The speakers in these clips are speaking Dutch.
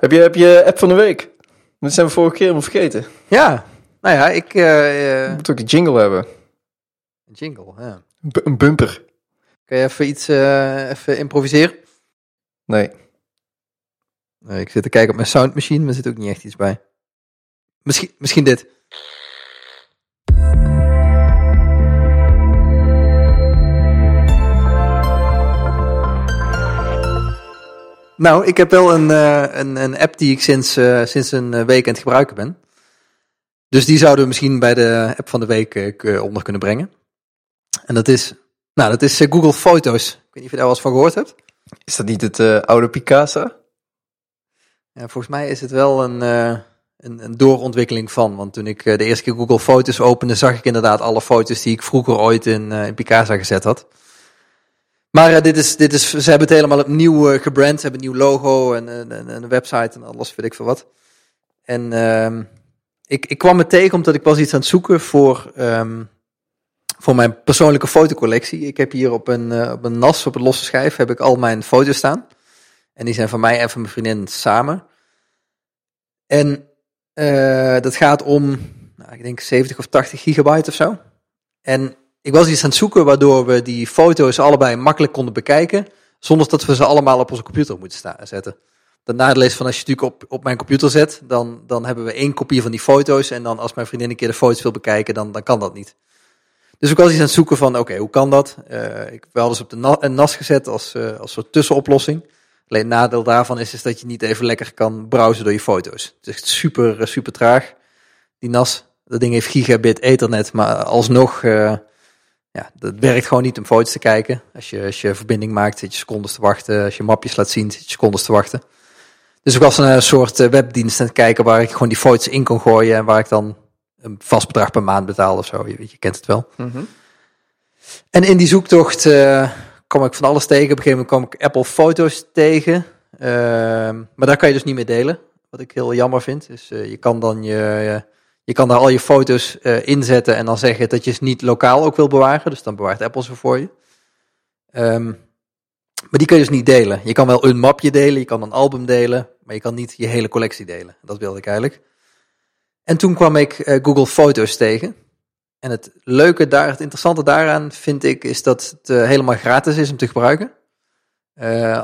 Heb je, heb je app van de week? Dat zijn we vorige keer helemaal vergeten. Ja, nou ja, ik... eh, Je eh, moet ook een jingle hebben. een jingle, ja. Een bu- Een bumper. Kun je even iets eh, even improviseren? Nee. Nee, ik zit te kijken op mijn soundmachine, maar er zit ook niet echt iets bij. Misschien, misschien dit. Nou, ik heb wel een, eh, een, een app die ik sinds, eh, sinds een eh, week aan het gebruiken ben. Dus die zouden we misschien bij de app van de week onder kunnen brengen. En dat is, nou, dat is Google Foto's. Ik weet niet of je daar wel eens van gehoord hebt. Is dat niet het oude Picasa? Ja, volgens mij is het wel een, een, een doorontwikkeling van. Want toen ik de eerste keer Google Foto's opende, zag ik inderdaad alle foto's die ik vroeger ooit in, in Picasa gezet had. Maar eh, dit is, dit is, ze hebben het helemaal opnieuw eh, gebrand. Ze hebben een nieuw logo en, en, en een website en alles, weet ik veel wat. En ehm, ik, ik kwam het tegen omdat ik was iets aan het zoeken voor, ehm, voor mijn persoonlijke fotocollectie. Ik heb hier op een, eh, op een NAS, op een losse schijf, heb ik al mijn foto's staan. En die zijn van mij en van mijn vriendin samen. En dat gaat om, nou, ik denk 70 of 80 gigabyte of zo. En ik was iets aan het zoeken waardoor we die foto's allebei makkelijk konden bekijken. Zonder dat we ze allemaal op onze computer moeten zetten. Het nadeel is van als je het natuurlijk op, op mijn computer zet, dan, dan hebben we één kopie van die foto's. En dan als mijn vriendin een keer de foto's wil bekijken, dan, dan kan dat niet. Dus ik was iets aan het zoeken van, oké, hoe kan dat? Eh, ik, we hadden ze op de NAS gezet als, eh, als soort tussenoplossing. Alleen het nadeel daarvan is, is dat je niet even lekker kan browsen door je foto's. Het is super, eh, super traag. Die NAS, dat ding heeft gigabit ethernet, maar alsnog, ja, dat werkt gewoon niet om foto's te kijken. Als je, als je verbinding maakt, zit je secondes te wachten. Als je mapjes laat zien, zit je secondes te wachten. Dus ik was een soort eh, webdienst aan het kijken waar ik gewoon die foto's in kon gooien en waar ik dan een vast bedrag per maand betaalde of zo. Je, weet, je kent het wel. En in die zoektocht eh kwam ik van alles tegen. Op een gegeven moment kwam ik Apple Foto's tegen. Ehm, maar daar kan je dus niet meer delen. Wat ik heel jammer vind. Dus eh, je kan dan je, je, kan daar al je foto's eh, inzetten en dan zeggen dat je ze niet lokaal ook wil bewaren. Dus dan bewaart Apple ze voor je. Ehm, maar die kun je dus niet delen. Je kan wel een mapje delen, je kan een album delen, maar je kan niet je hele collectie delen. Dat wilde ik eigenlijk. En toen kwam ik eh, Google Foto's tegen. En het leuke daar, het interessante daaraan vind ik, is dat het eh, helemaal gratis is om te gebruiken.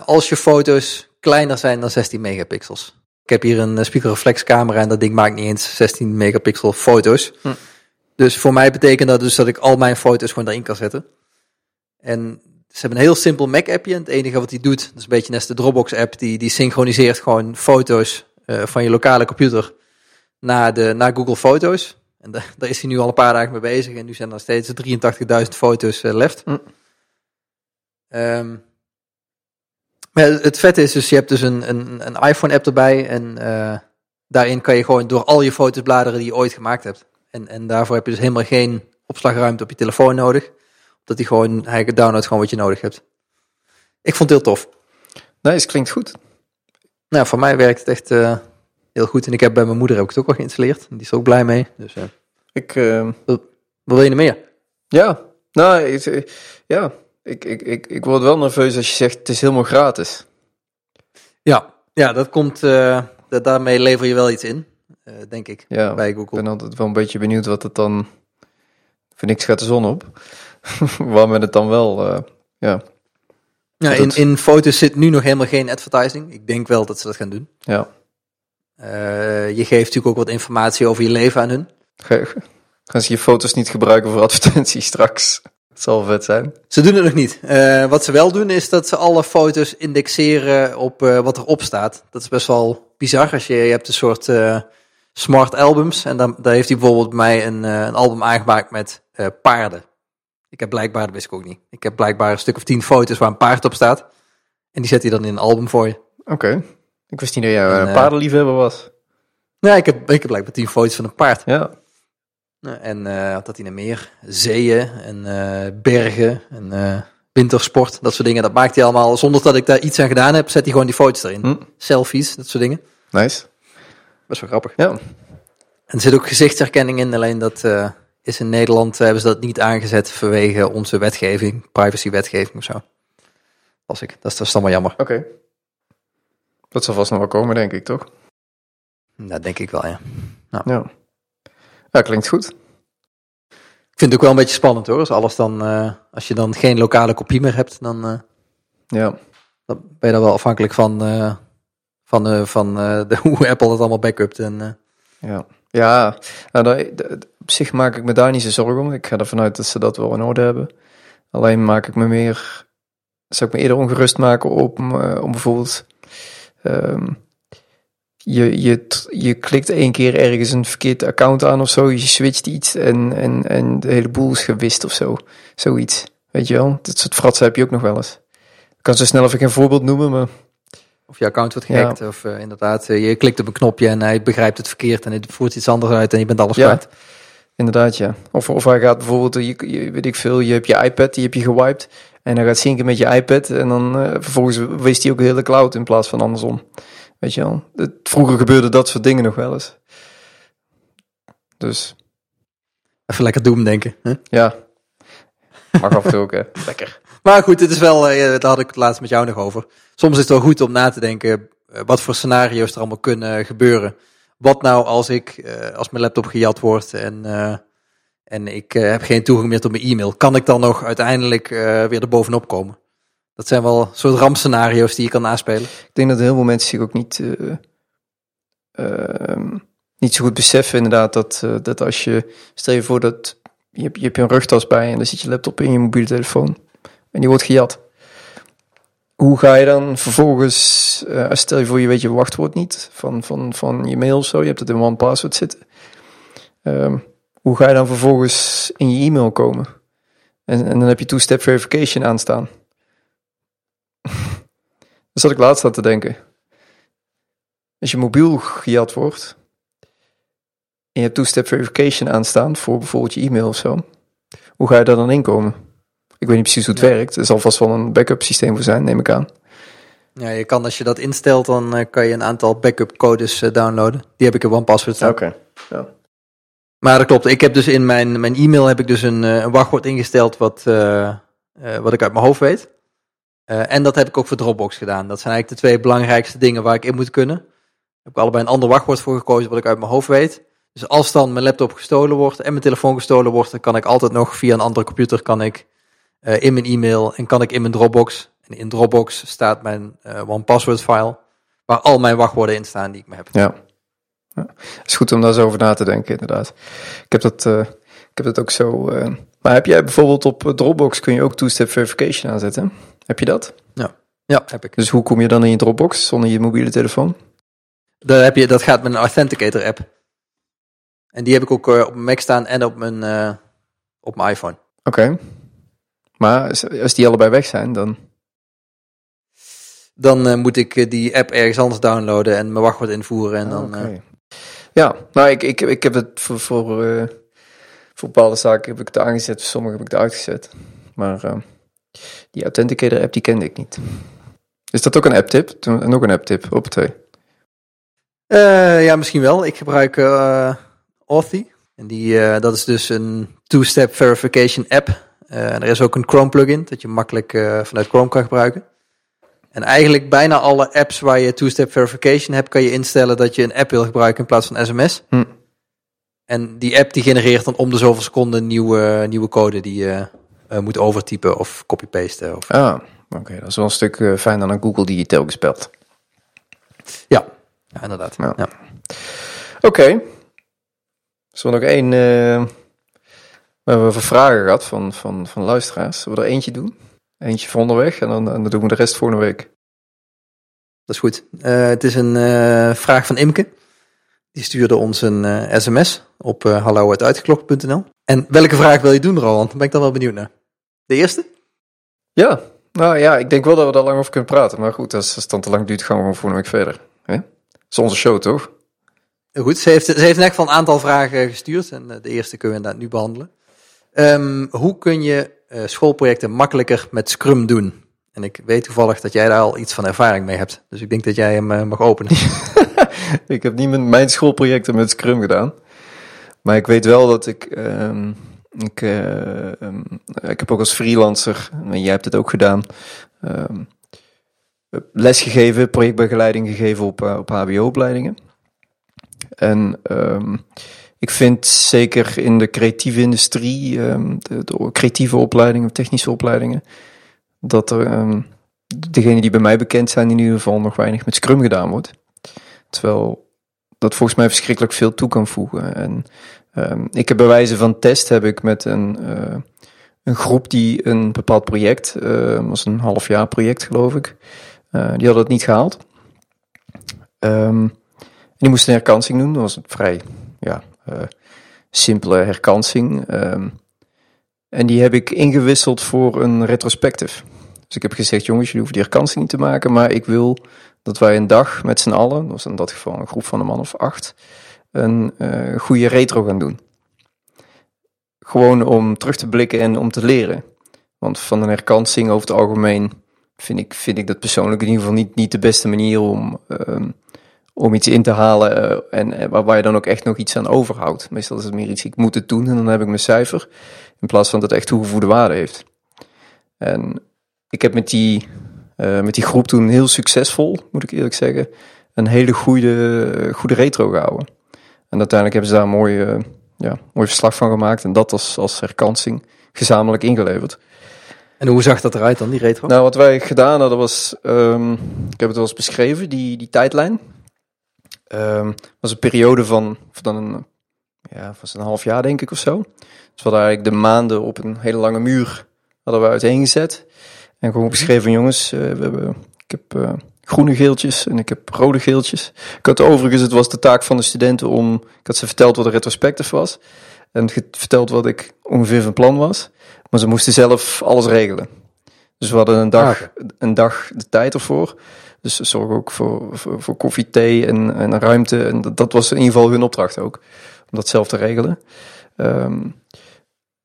Als je foto's kleiner zijn dan 16 megapixels. Ik heb hier een eh, spiegelreflexcamera en dat ding maakt niet eens 16 megapixel foto's. Hm. Dus voor mij betekent dat dus dat ik al mijn foto's gewoon daarin kan zetten. En ze hebben een heel simpel Mac-appje. Het enige wat die doet, dat is een beetje net de Dropbox-app, die, die synchroniseert gewoon foto's eh, van je lokale computer naar, de, naar Google Foto's. En da- daar is hij nu al een paar dagen mee bezig. En nu zijn er steeds 83.000 foto's eh, left. Hm. Ehm, maar het vette is dus, je hebt dus een, een, een iPhone-app erbij. En eh, daarin kan je gewoon door al je foto's bladeren die je ooit gemaakt hebt. En, en daarvoor heb je dus helemaal geen opslagruimte op je telefoon nodig. Dat hij gewoon, hij downloadt gewoon wat je nodig hebt. Ik vond het heel tof. Nice, klinkt goed. Nou, voor mij werkt het echt eh, heel goed. En ik heb bij mijn moeder heb ik het ook al geïnstalleerd. Die is er ook blij mee. Dus eh, Ik, eh, wat wil je nog meer? ja, nou, ja, ik, ik, ik, ik word wel nerveus als je zegt het is helemaal gratis. Ja, ja dat komt, eh, da- daarmee lever je wel iets in, eh, denk ik, Ja, bij ik Google. ben altijd wel een beetje benieuwd wat het dan... Voor niks gaat de zon op. Waar men het dan wel... eh, ja, Ja, dat in, het- in foto's zit nu nog helemaal geen advertising. Ik denk wel dat ze dat gaan doen. ja. Je geeft natuurlijk ook wat informatie over je leven aan hun. Ga- Gaan ze je foto's niet gebruiken voor advertenties straks? Het zal vet zijn. Ze doen het nog niet. Eh, wat ze wel doen is dat ze alle foto's indexeren op eh, wat erop staat. Dat is best wel bizar. Als je, je hebt een soort eh, smart albums. En dan, daar heeft hij bijvoorbeeld bij mij een, eh, een album aangemaakt met eh, paarden. Ik heb blijkbaar, dat wist ik ook niet. Ik heb blijkbaar een stuk of tien foto's waar een paard op staat. En die zet hij dan in een album voor je. Oké. Ik wist niet dat jij En, een paardenliefhebber was. Ja, ik heb, ik heb blijkbaar tien foto's van een paard. Ja. Nou, En eh had dat in een meer, zeeën en eh, bergen en eh, wintersport, dat soort dingen. Dat maakt hij allemaal, zonder dat ik daar iets aan gedaan heb, zet hij gewoon die foto's erin. Hm. Selfies, dat soort dingen. Nice. Best wel grappig. Ja. En er zit ook gezichtsherkenning in, alleen dat is in Nederland, hebben ze dat niet aangezet vanwege onze wetgeving, privacywetgeving of zo. Was ik. Dat is, dat is dan wel jammer. Oké. Dat zal vast nog wel komen, denk ik, toch? Dat denk ik wel, ja. Ja. Ja, klinkt goed. Ik vind het ook wel een beetje spannend hoor. Als, alles dan, eh, als je dan geen lokale kopie meer hebt, dan, eh, Ja. dan ben je dan wel afhankelijk van, eh, van, van de, hoe Apple het allemaal backupt. En, Ja, ja nou, daar- op zich maak ik me daar niet zo zorgen om. Ik ga ervan uit dat ze dat wel in orde hebben. Alleen maak ik me meer, zou ik me eerder ongerust maken op, om bijvoorbeeld, ehm, je, je, je klikt één keer ergens een verkeerd account aan of zo, je switcht iets en, en, en de hele boel is gewist of zo. Zoiets, weet je wel? Dat soort fratsen heb je ook nog wel eens. Ik kan zo snel even geen voorbeeld noemen, maar of je account wordt Ja. gehackt. Of eh, inderdaad, eh, je klikt op een knopje en hij begrijpt het verkeerd en het voert iets anders uit en je bent alles Ja. kwijt. Inderdaad, ja. Of, of hij gaat bijvoorbeeld, je, je- weet ik veel, je hebt je iPad, die heb je gewiped. En hij gaat zinken met je iPad. En dan eh, vervolgens wees hij ook de hele cloud in plaats van andersom. Weet je wel. Het, vroeger gebeurde dat soort dingen nog wel eens. Dus Even lekker doem denken. Hè? ja, mag af en toe ook, hè. Lekker. Maar goed, het is wel, eh, daar had ik het laatst met jou nog over. Soms is het wel goed om na te denken eh, wat voor scenario's er allemaal kunnen gebeuren. Wat nou als ik, eh, als mijn laptop gejat wordt en, eh, en ik eh, heb geen toegang meer tot mijn e-mail. Kan ik dan nog uiteindelijk eh, weer erbovenop komen? Dat zijn wel soort rampscenario's die je kan naspelen. Ik denk dat heel veel mensen zich ook niet, eh, ehm, niet zo goed beseffen inderdaad dat, eh, dat als je, stel je voor dat je hebt, je hebt een rugtas bij en dan zit je laptop in je mobiele telefoon en die wordt gejat. Hoe ga je dan vervolgens, eh, stel je voor je weet je wachtwoord niet van, van, van je mail of zo, je hebt het in one password zitten. Ehm, hoe ga je dan vervolgens in je e-mail komen? En, en dan heb je two-step verification aanstaan. Daar zat ik laatst aan te denken. Als je mobiel gejat wordt en je hebt two-step verification aanstaan voor bijvoorbeeld je e-mail of zo, hoe ga je daar dan inkomen? Ik weet niet precies hoe het Ja. werkt. Er zal vast wel een backup systeem voor zijn, neem ik aan. Ja, je kan als je dat instelt, dan eh, kan je een aantal backup codes eh, downloaden. Die heb ik in OnePassword staan. Oké. Ja. Maar dat klopt. Ik heb dus in mijn, mijn e-mail heb ik dus een, eh, een wachtwoord ingesteld wat, wat ik uit mijn hoofd weet. Eh, en dat heb ik ook voor Dropbox gedaan. Dat zijn eigenlijk de twee belangrijkste dingen waar ik in moet kunnen. Daar heb ik allebei een ander wachtwoord voor gekozen wat ik uit mijn hoofd weet. Dus als dan mijn laptop gestolen wordt en mijn telefoon gestolen wordt, dan kan ik altijd nog via een andere computer kan ik eh, in mijn e-mail en kan ik in mijn Dropbox. En in Dropbox staat mijn eh OnePassword file waar al mijn wachtwoorden in staan die ik me heb. Ja. ja. Is goed om daar zo over na te denken, inderdaad. Ik heb dat, heb dat ook zo. eh, maar heb jij bijvoorbeeld op eh, Dropbox kun je ook two-step verification aanzetten? Heb je dat? Ja, heb ik. Dus hoe kom je dan in je Dropbox zonder je mobiele telefoon? Daar heb je, dat gaat met een Authenticator app. En die heb ik ook eh, op mijn Mac staan en op mijn, op mijn iPhone. Oké. Maar als- die allebei weg zijn, dan. Dan moet ik die app ergens anders downloaden en mijn wachtwoord invoeren. En dan, oké. Ja, nou, ik, ik, ik heb het voor, voor, voor bepaalde zaken heb ik het aangezet, voor sommige heb ik het uitgezet. Maar eh, die Authenticator app, die kende ik niet. Is dat ook een app-tip? Toen- Nog een app-tip op twee. eh, ja, misschien wel. Ik gebruik eh Authy. En die, dat is dus een two-step verification app. En er is ook een Chrome plugin, dat je makkelijk vanuit Chrome kan gebruiken. En eigenlijk bijna alle apps waar je two-step verification hebt, kan je instellen dat je een app wil gebruiken in plaats van sms. Hm. En die app die genereert dan om de zoveel seconden nieuwe, nieuwe code die je eh, moet overtypen of copy-pasten. Of... Ah, oké. Dat is wel een stuk eh, fijner dan Google die je telkens belt. Ja, ja, inderdaad. Ja. Ja. Oké. Zullen we nog één... eh, we hebben vragen gehad van, van, van luisteraars. Zullen we er eentje doen? Eentje voor onderweg en dan, en dan doen we de rest volgende week. Dat is goed. Het is een vraag van Imke. Die stuurde ons een eh, sms op uh, hallo.uitgeklokt.nl. En welke vraag wil je doen, Roland? Daar ben ik dan wel benieuwd naar. De eerste? Ja, nou ja, ik denk wel dat we daar lang over kunnen praten. Maar goed, als het dan te lang duurt, gaan we gewoon volgende week verder. Hè? Dat is onze show, toch? Goed, ze heeft, ze heeft in ieder geval een aantal vragen gestuurd. En eh, de eerste kunnen we inderdaad nu behandelen. Ehm, hoe kun je eh, schoolprojecten makkelijker met Scrum doen? En ik weet toevallig dat jij daar al iets van ervaring mee hebt. Dus ik denk dat jij hem eh, mag openen. ik heb niet mijn schoolprojecten met Scrum gedaan. Maar ik weet wel dat ik... ehm, ik, eh, ehm, ik heb ook als freelancer, en jij hebt het ook gedaan, ehm, lesgegeven, projectbegeleiding gegeven op, op HBO-opleidingen. En ik vind zeker in de creatieve industrie, de, de, creatieve opleidingen, technische opleidingen, dat er um, degene die bij mij bekend zijn in ieder geval nog weinig met Scrum gedaan wordt. Terwijl dat volgens mij verschrikkelijk veel toe kan voegen. En um, ik heb bij wijze van test heb ik met een, uh, een groep die een bepaald project, uh, was een half jaar project geloof ik, uh, die hadden het niet gehaald. Um, die moesten een herkansing doen. Dat was een vrij ja, uh, simpele herkansing. En die heb ik ingewisseld voor een retrospective. Dus ik heb gezegd, jongens, jullie hoeven die herkansing niet te maken, maar ik wil dat wij een dag met z'n allen, was in dat geval een groep van een man of acht, een uh, goede retro gaan doen. Gewoon om terug te blikken en om te leren. Want van een herkansing over het algemeen vind ik, vind ik dat persoonlijk in ieder geval niet, niet de beste manier om, um, om iets in te halen uh, en waar, waar je dan ook echt nog iets aan overhoudt. Meestal is het meer iets, ik moet het doen en dan heb ik mijn cijfer, in plaats van dat het echt toegevoegde waarde heeft. En ik heb met die, uh, met die groep toen heel succesvol, moet ik eerlijk zeggen, een hele goede, goede retro gehouden. En uiteindelijk hebben ze daar een mooi, uh, ja, mooi verslag van gemaakt en dat als, als herkansing gezamenlijk ingeleverd. En hoe zag dat eruit dan, die retro? Nou, wat wij gedaan hadden was, um, ik heb het wel eens beschreven, die, die tijdlijn. Um, was een periode van, van een, ja, was een half jaar denk ik of zo. Dus we hadden eigenlijk de maanden op een hele lange muur hadden we uiteengezet. En gewoon beschreven, jongens, uh, we hebben, ik heb uh, groene geeltjes en ik heb rode geeltjes. Ik had overigens, het was de taak van de studenten om, ik had ze verteld wat een retrospectief was. En verteld wat ik ongeveer van plan was. Maar ze moesten zelf alles regelen. Dus we hadden een dag, ah, een dag de tijd ervoor. Dus zorg ook voor, voor, voor koffie, thee en, en ruimte. En dat, dat, was in ieder geval hun opdracht ook. Om dat zelf te regelen. Um,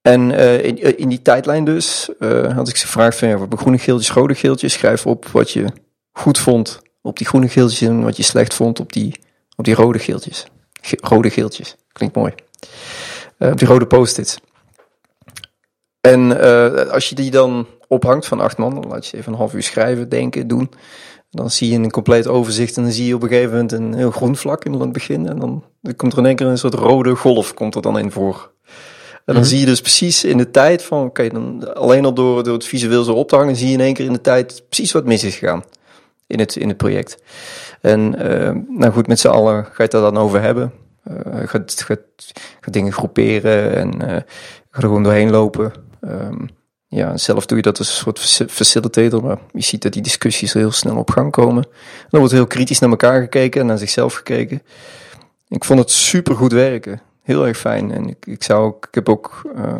en uh, in, in, die tijdlijn dus uh, had ik ze gevraagd van ja, wat groene geeltjes, rode geeltjes. Schrijf op wat je goed vond op die groene geeltjes en wat je slecht vond op die, op die rode geeltjes. Ge rode geeltjes, klinkt mooi. Op die rode post-its. En als je die dan ophangt van acht man, dan laat je even een half uur schrijven, denken, doen. Dan zie je een compleet overzicht en dan zie je op een gegeven moment een heel groen vlak in het begin. En dan komt er in één keer een soort rode golf komt er dan in voor. En dan -hmm. zie je dus precies in de tijd van, oké, okay, dan alleen al door, door het visueel zo op te hangen, zie je in één keer in de tijd precies wat mis is gegaan in het, in het project. En uh, nou goed, met z'n allen ga je het daar dan over hebben. Uh, gaat, gaat, gaat dingen groeperen en uh, gaat er gewoon doorheen lopen. Um, ja, zelf doe je dat als een soort facilitator, maar je ziet dat die discussies heel snel op gang komen. En dan wordt heel kritisch naar elkaar gekeken en naar zichzelf gekeken. Ik vond het super goed werken. Heel erg fijn. En ik, ik zou ook, ik heb ook uh,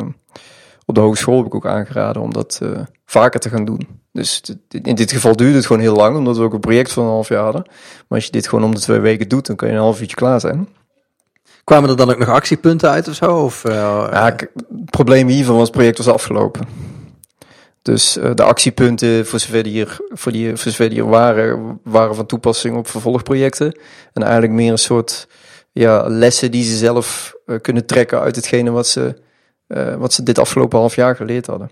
op de hogeschool heb ik ook aangeraden om dat uh, vaker te gaan doen. Dus in dit geval duurde het gewoon heel lang, omdat we ook een project van een half jaar hadden. Maar als je dit gewoon om de twee weken doet, dan kan je een half uurtje klaar zijn. Kwamen er dan ook nog actiepunten uit of zo? Of, uh, ja, het probleem hiervan was het project was afgelopen. Dus uh, de actiepunten, voor zover die, hier, voor die, voor zover die er waren, waren van toepassing op vervolgprojecten. En eigenlijk meer een soort ja, lessen die ze zelf uh, kunnen trekken uit hetgene wat ze, uh, wat ze dit afgelopen half jaar geleerd hadden.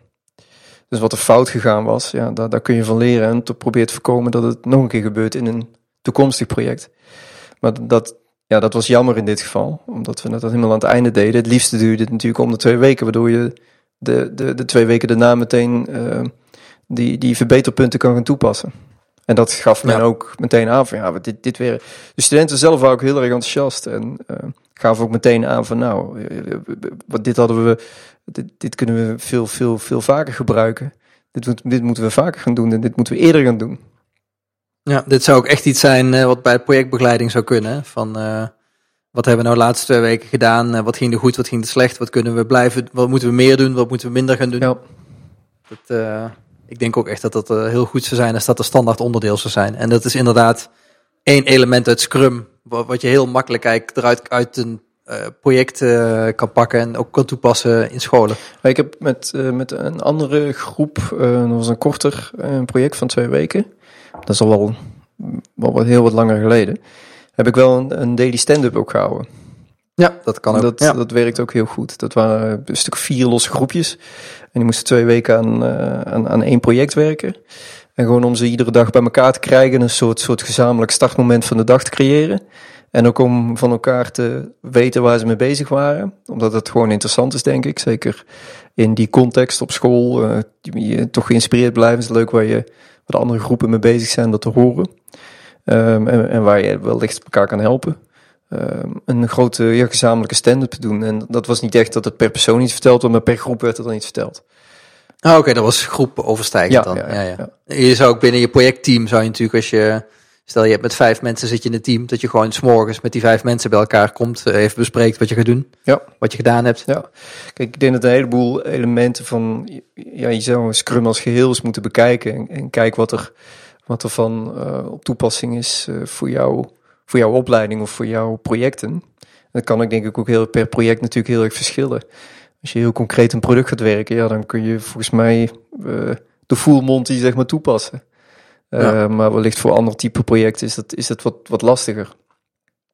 Dus wat er fout gegaan was, ja, daar, daar kun je van leren en te proberen te voorkomen dat het nog een keer gebeurt in een toekomstig project. Maar dat, ja, dat was jammer in dit geval, omdat we dat helemaal aan het einde deden. Het liefste duurde het natuurlijk om de twee weken, waardoor je de, de, de twee weken daarna meteen uh, die, die verbeterpunten kan gaan toepassen. En dat gaf men ja. ook meteen aan van ja, dit, dit weer. De studenten zelf waren ook heel erg enthousiast en uh, gaven ook meteen aan van nou, wat dit hadden we, dit, dit kunnen we veel, veel, veel vaker gebruiken. Dit, dit moeten we vaker gaan doen en dit moeten we eerder gaan doen. Ja, dit zou ook echt iets zijn uh, wat bij projectbegeleiding zou kunnen. Van uh, wat hebben we nou de laatste twee weken gedaan? Wat ging er goed, wat ging er slecht? Wat kunnen we blijven, wat moeten we meer doen? Wat moeten we minder gaan doen? Ja. Dat, ik denk ook echt dat dat heel goed zou zijn als dat een standaard onderdeel zou zijn. En dat is inderdaad één element uit Scrum, wat je heel makkelijk eigenlijk eruit uit een uh, project uh, kan pakken en ook kan toepassen in scholen. Ik heb met, met een andere groep, dat was een korter project van twee weken. Dat is al wel, wel wat, heel wat langer geleden. Heb ik wel een, een daily stand-up ook gehouden. Ja, dat kan ook. Dat, ja. dat werkt ook heel goed. Dat waren een stuk vier losse groepjes. En die moesten twee weken aan, aan, aan één project werken. En gewoon om ze iedere dag bij elkaar te krijgen, een soort, soort gezamenlijk startmoment van de dag te creëren. En ook om van elkaar te weten waar ze mee bezig waren. Omdat het gewoon interessant is, denk ik. Zeker in die context op school. Uh, je toch geïnspireerd blijven. is leuk waar je wat andere groepen mee bezig zijn, dat te horen. Um, en, en, waar je wellicht elkaar kan helpen. Um, een grote ja, gezamenlijke stand-up te doen. En dat was niet echt dat het per persoon iets verteld werd, maar per groep werd er dan iets verteld. Ah, oké, dat was groep overstijgend dan. Ja, ja, Je zou ook binnen je projectteam, zou je natuurlijk als je, stel je hebt met vijf mensen zit je in een team, dat je gewoon s'morgens met die vijf mensen bij elkaar komt, eh, even bespreekt wat je gaat doen, ja. wat je gedaan hebt. Ja, kijk, ik denk dat een heleboel elementen van, ja, je zou een Scrum als geheel eens moeten bekijken en, en kijk wat er, wat er van uh, op toepassing is uh, voor, jou, voor jouw opleiding of voor jouw projecten. Dat kan ik denk ik ook heel per project natuurlijk heel erg verschillen als je heel concreet een product gaat werken, ja, dan kun je volgens mij uh, de full monty zeg maar toepassen. Uh, ja. Maar wellicht voor ander type projecten is dat, is dat wat, wat lastiger.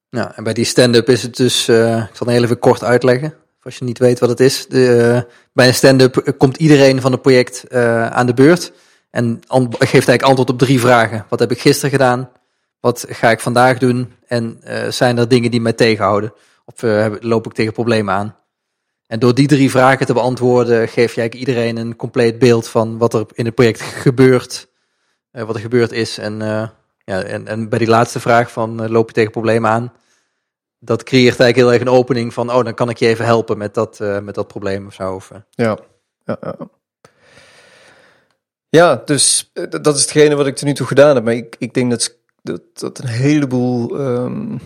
Ja, en bij die stand-up is het dus, uh, ik zal het heel even kort uitleggen, als je niet weet wat het is. De, bij een stand-up komt iedereen van het project aan de beurt en geeft eigenlijk antwoord op drie vragen. Wat heb ik gisteren gedaan? Wat ga ik vandaag doen? En zijn er dingen die mij tegenhouden? Of loop ik tegen problemen aan? En door die drie vragen te beantwoorden, geef eigenlijk iedereen een compleet beeld van wat er in het project gebeurt, uh, wat er gebeurd is. En, ja, en, en bij die laatste vraag van loop je tegen problemen aan, dat creëert eigenlijk heel erg een opening van, oh, dan kan ik je even helpen met dat, met dat probleem of zo. Of, ja. Ja, ja. ja, dus dat is hetgene wat ik tot nu toe gedaan heb. Maar ik, ik denk dat, dat, dat een heleboel, um,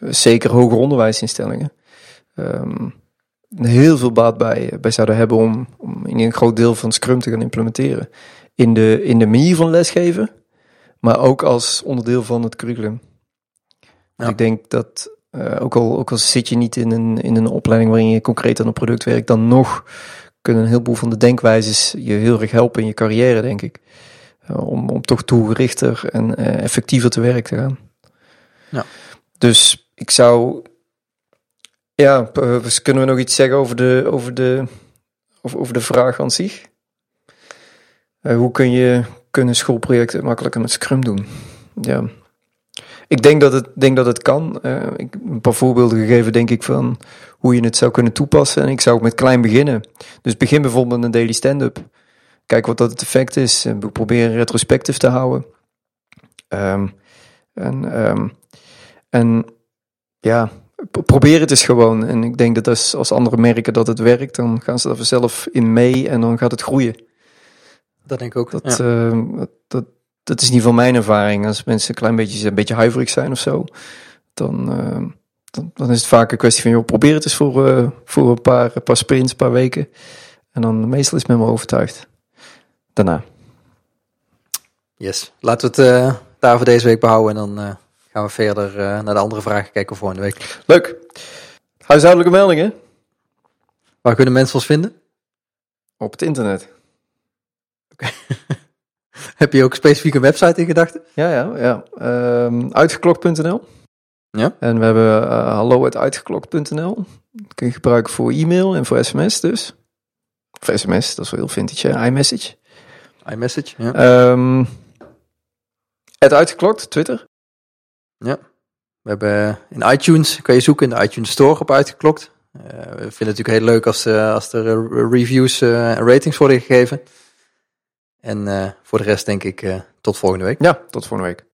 zeker hoger onderwijsinstellingen, um, heel veel baat bij, bij zouden hebben om, om in een groot deel van Scrum te gaan implementeren. In de, in de manier van lesgeven, maar ook als onderdeel van het curriculum. Ja. Ik denk dat, uh, ook, al, ook al zit je niet in een, in een opleiding waarin je concreet aan een product werkt, dan nog kunnen een heleboel van de denkwijzes je heel erg helpen in je carrière, denk ik. Uh, om, om toch toegerichter en uh, effectiever te werk te gaan. Ja. Dus ik zou ja, dus kunnen we nog iets zeggen over de, over de, over, over de vraag aan zich? Uh, hoe kun je kunnen schoolprojecten makkelijker met Scrum doen? Ja. Ik denk dat het, denk dat het kan. Uh, ik een paar voorbeelden gegeven, denk ik, van hoe je het zou kunnen toepassen. En ik zou ook met klein beginnen. Dus begin bijvoorbeeld met een daily stand-up. Kijk wat dat het effect is. We proberen retrospectief te houden. Um, en, um, en ja, probeer het eens gewoon. En ik denk dat als, als anderen merken dat het werkt, dan gaan ze er vanzelf in mee en dan gaat het groeien. Dat denk ik ook. Dat, ja. uh, dat, dat, is niet van mijn ervaring. Als mensen een klein beetje, een beetje huiverig zijn of zo, dan, uh, dan, dan, is het vaak een kwestie van, joh, probeer het eens voor, uh, voor een paar, een paar sprints, een paar weken. En dan meestal is men wel overtuigd. Daarna. Yes, laten we het daar voor deze week behouden en dan gaan we verder uh, naar de andere vragen kijken voor volgende week. Leuk. Huishoudelijke meldingen. Waar kunnen mensen ons vinden? Op het internet. Oké. Heb je ook specifiek een website in gedachten? Ja, ja, ja. Um, uitgeklokt.nl. Ja. En we hebben uh, hallo uitgeklokt.nl. Dat kun je gebruiken voor e-mail en voor sms dus. Of sms, dat is wel heel vintage, hè? iMessage. iMessage, ja. Um, het uitgeklokt, Twitter. Ja. We hebben in iTunes, kan je zoeken in de iTunes Store op uitgeklokt. Uh, we vinden het natuurlijk heel leuk als, uh, als er reviews en ratings worden gegeven. En voor de rest denk ik tot volgende week. Ja, tot volgende week.